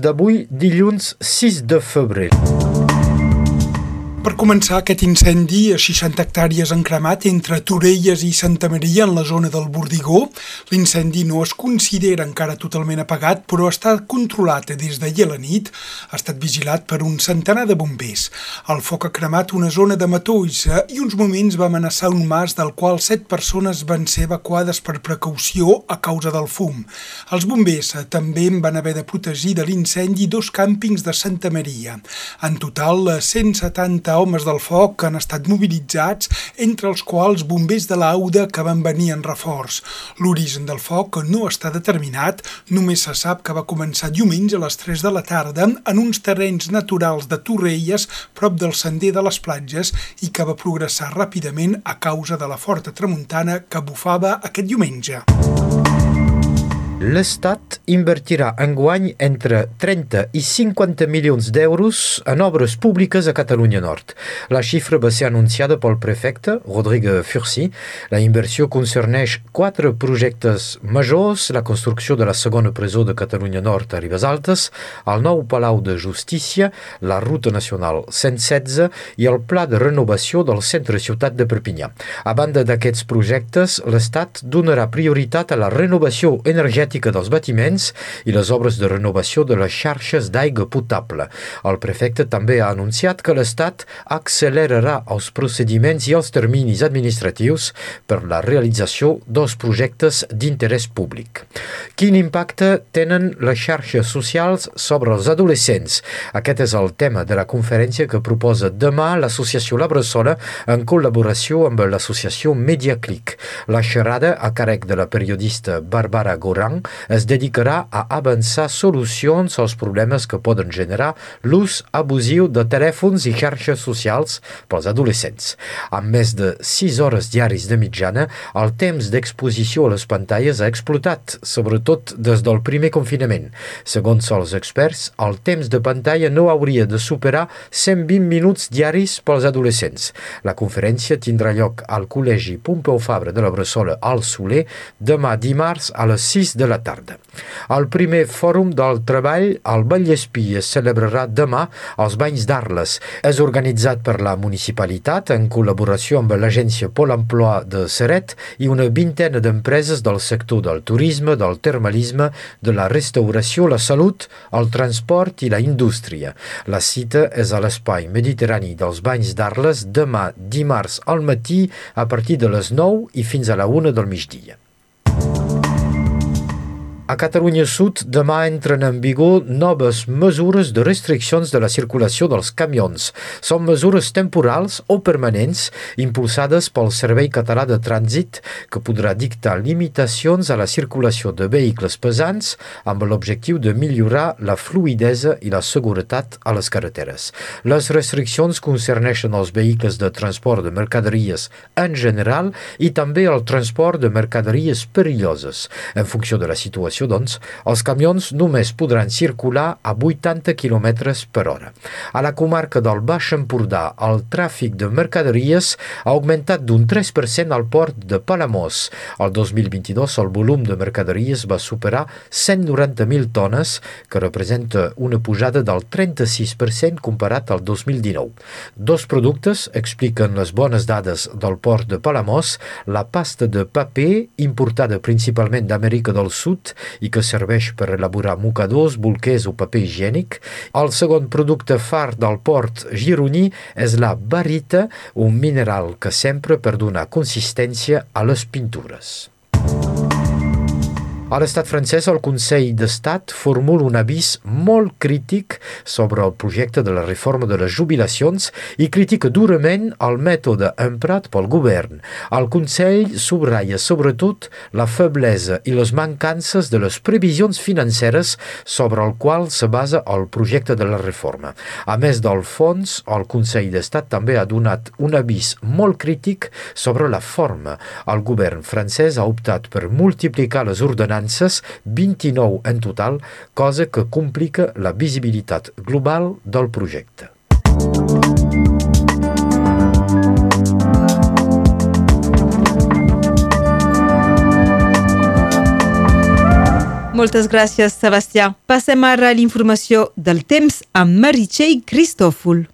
d'avui, dilluns 6 de febrer. Per començar, aquest incendi a 60 hectàrees en cremat entre Torelles i Santa Maria en la zona del Bordigó. L'incendi no es considera encara totalment apagat, però està controlat des d'ahir a la nit. Ha estat vigilat per un centenar de bombers. El foc ha cremat una zona de matolls i uns moments va amenaçar un mas del qual set persones van ser evacuades per precaució a causa del fum. Els bombers també van haver de protegir de l'incendi dos càmpings de Santa Maria. En total, 170 homes del foc han estat mobilitzats, entre els quals bombers de l'Auda que van venir en reforç. L'origen del foc no està determinat, només se sap que va començar diumenge a les 3 de la tarda en uns terrenys naturals de Torrelles prop del sender de les platges i que va progressar ràpidament a causa de la forta tramuntana que bufava aquest diumenge. L'Estat invertirà enguany entre 30 i 50 milions d'euros en obres públiques a Catalunya Nord. La xifra va ser anunciada pel prefecte, Rodrigue Fursi. La inversió concerneix quatre projectes majors, la construcció de la segona presó de Catalunya Nord a Ribes Altes, el nou Palau de Justícia, la Ruta Nacional 116 i el Pla de Renovació del Centre Ciutat de Perpinyà. A banda d'aquests projectes, l'Estat donarà prioritat a la renovació energètica energètica dels batiments i les obres de renovació de les xarxes d'aigua potable. El prefecte també ha anunciat que l'Estat accelerarà els procediments i els terminis administratius per la realització dels projectes d'interès públic. Quin impacte tenen les xarxes socials sobre els adolescents? Aquest és el tema de la conferència que proposa demà l'Associació La Bressola en col·laboració amb l'associació Mediaclick. La xerrada a càrrec de la periodista Barbara Goran es dedicarà a avançar solucions als problemes que poden generar l'ús abusiu de telèfons i xarxes socials pels adolescents. Amb més de 6 hores diaris de mitjana, el temps d'exposició a les pantalles ha explotat, sobretot des del primer confinament. Segons els experts, el temps de pantalla no hauria de superar 120 minuts diaris pels adolescents. La conferència tindrà lloc al Col·legi Pompeu Fabra de la Bressola al Soler demà dimarts a les 6 de la tarda. El primer fòrum del treball al Vallespí es celebrarà demà als Banys d'Arles. És organitzat per la municipalitat en col·laboració amb l'agència Pol Emploi de Seret i una vintena d'empreses del sector del turisme, del termalisme, de la restauració, la salut, el transport i la indústria. La cita és a l'espai mediterrani dels Banys d'Arles demà dimarts al matí a partir de les 9 i fins a la 1 del migdia. A Catalunya Sud demà entren en vigor noves mesures de restriccions de la circulació dels camions. Són mesures temporals o permanents impulsades pel Servei Català de Trànsit que podrà dictar limitacions a la circulació de vehicles pesants amb l'objectiu de millorar la fluidesa i la seguretat a les carreteres. Les restriccions concerneixen els vehicles de transport de mercaderies en general i també el transport de mercaderies perilloses. En funció de la situació situació, doncs, els camions només podran circular a 80 km per hora. A la comarca del Baix Empordà, el tràfic de mercaderies ha augmentat d'un 3% al port de Palamós. El 2022 el volum de mercaderies va superar 190.000 tones, que representa una pujada del 36% comparat al 2019. Dos productes expliquen les bones dades del port de Palamós, la pasta de paper, importada principalment d'Amèrica del Sud i que serveix per elaborar mocadors, bolquers o paper higiènic. El segon producte far del port gironí és la barita, un mineral que sempre per donar consistència a les pintures. A l'estat francès, el Consell d'Estat formula un avís molt crític sobre el projecte de la reforma de les jubilacions i critica durament el mètode emprat pel govern. El Consell subratlla sobretot la feblesa i les mancances de les previsions financeres sobre el qual se basa el projecte de la reforma. A més del fons, el Consell d'Estat també ha donat un avís molt crític sobre la forma. El govern francès ha optat per multiplicar les ordenances ordenances, 29 en total, cosa que complica la visibilitat global del projecte. Moltes gràcies, Sebastià. Passem ara a l'informació del temps amb Meritxell Cristòfol.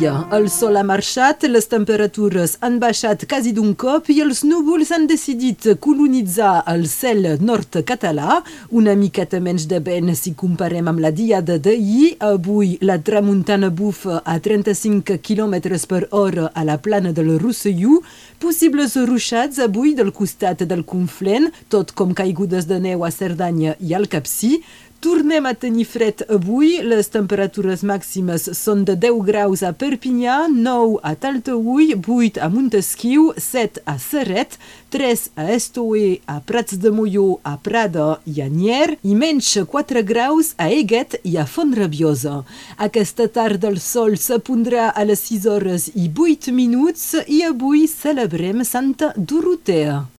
Dia. El sol ha marxat, les temperatures han baixat quasi d'un cop i els núvols han decidit colonitzar el cel nord català, una miqueta menys de vent si comparem amb la diada d'ahir. Avui la tramuntana bufa a 35 km per hora a la plana del Rosselló, possibles ruixats avui del costat del Conflent, tot com caigudes de neu a Cerdanya i al Capcí, Tornem a tenir fred avui, les temperatures màximes són de 10 graus a Perpinyà, 9 a Talteüll, 8 a Montesquieu, 7 a Serret, 3 a Estoe, a Prats de Molló, a Prada i a Nier, i menys 4 graus a Eguet i a Fontrabiosa. Aquesta tarda el sol s'apondrà a les 6 hores i 8 minuts i avui celebrem Santa Dorotea.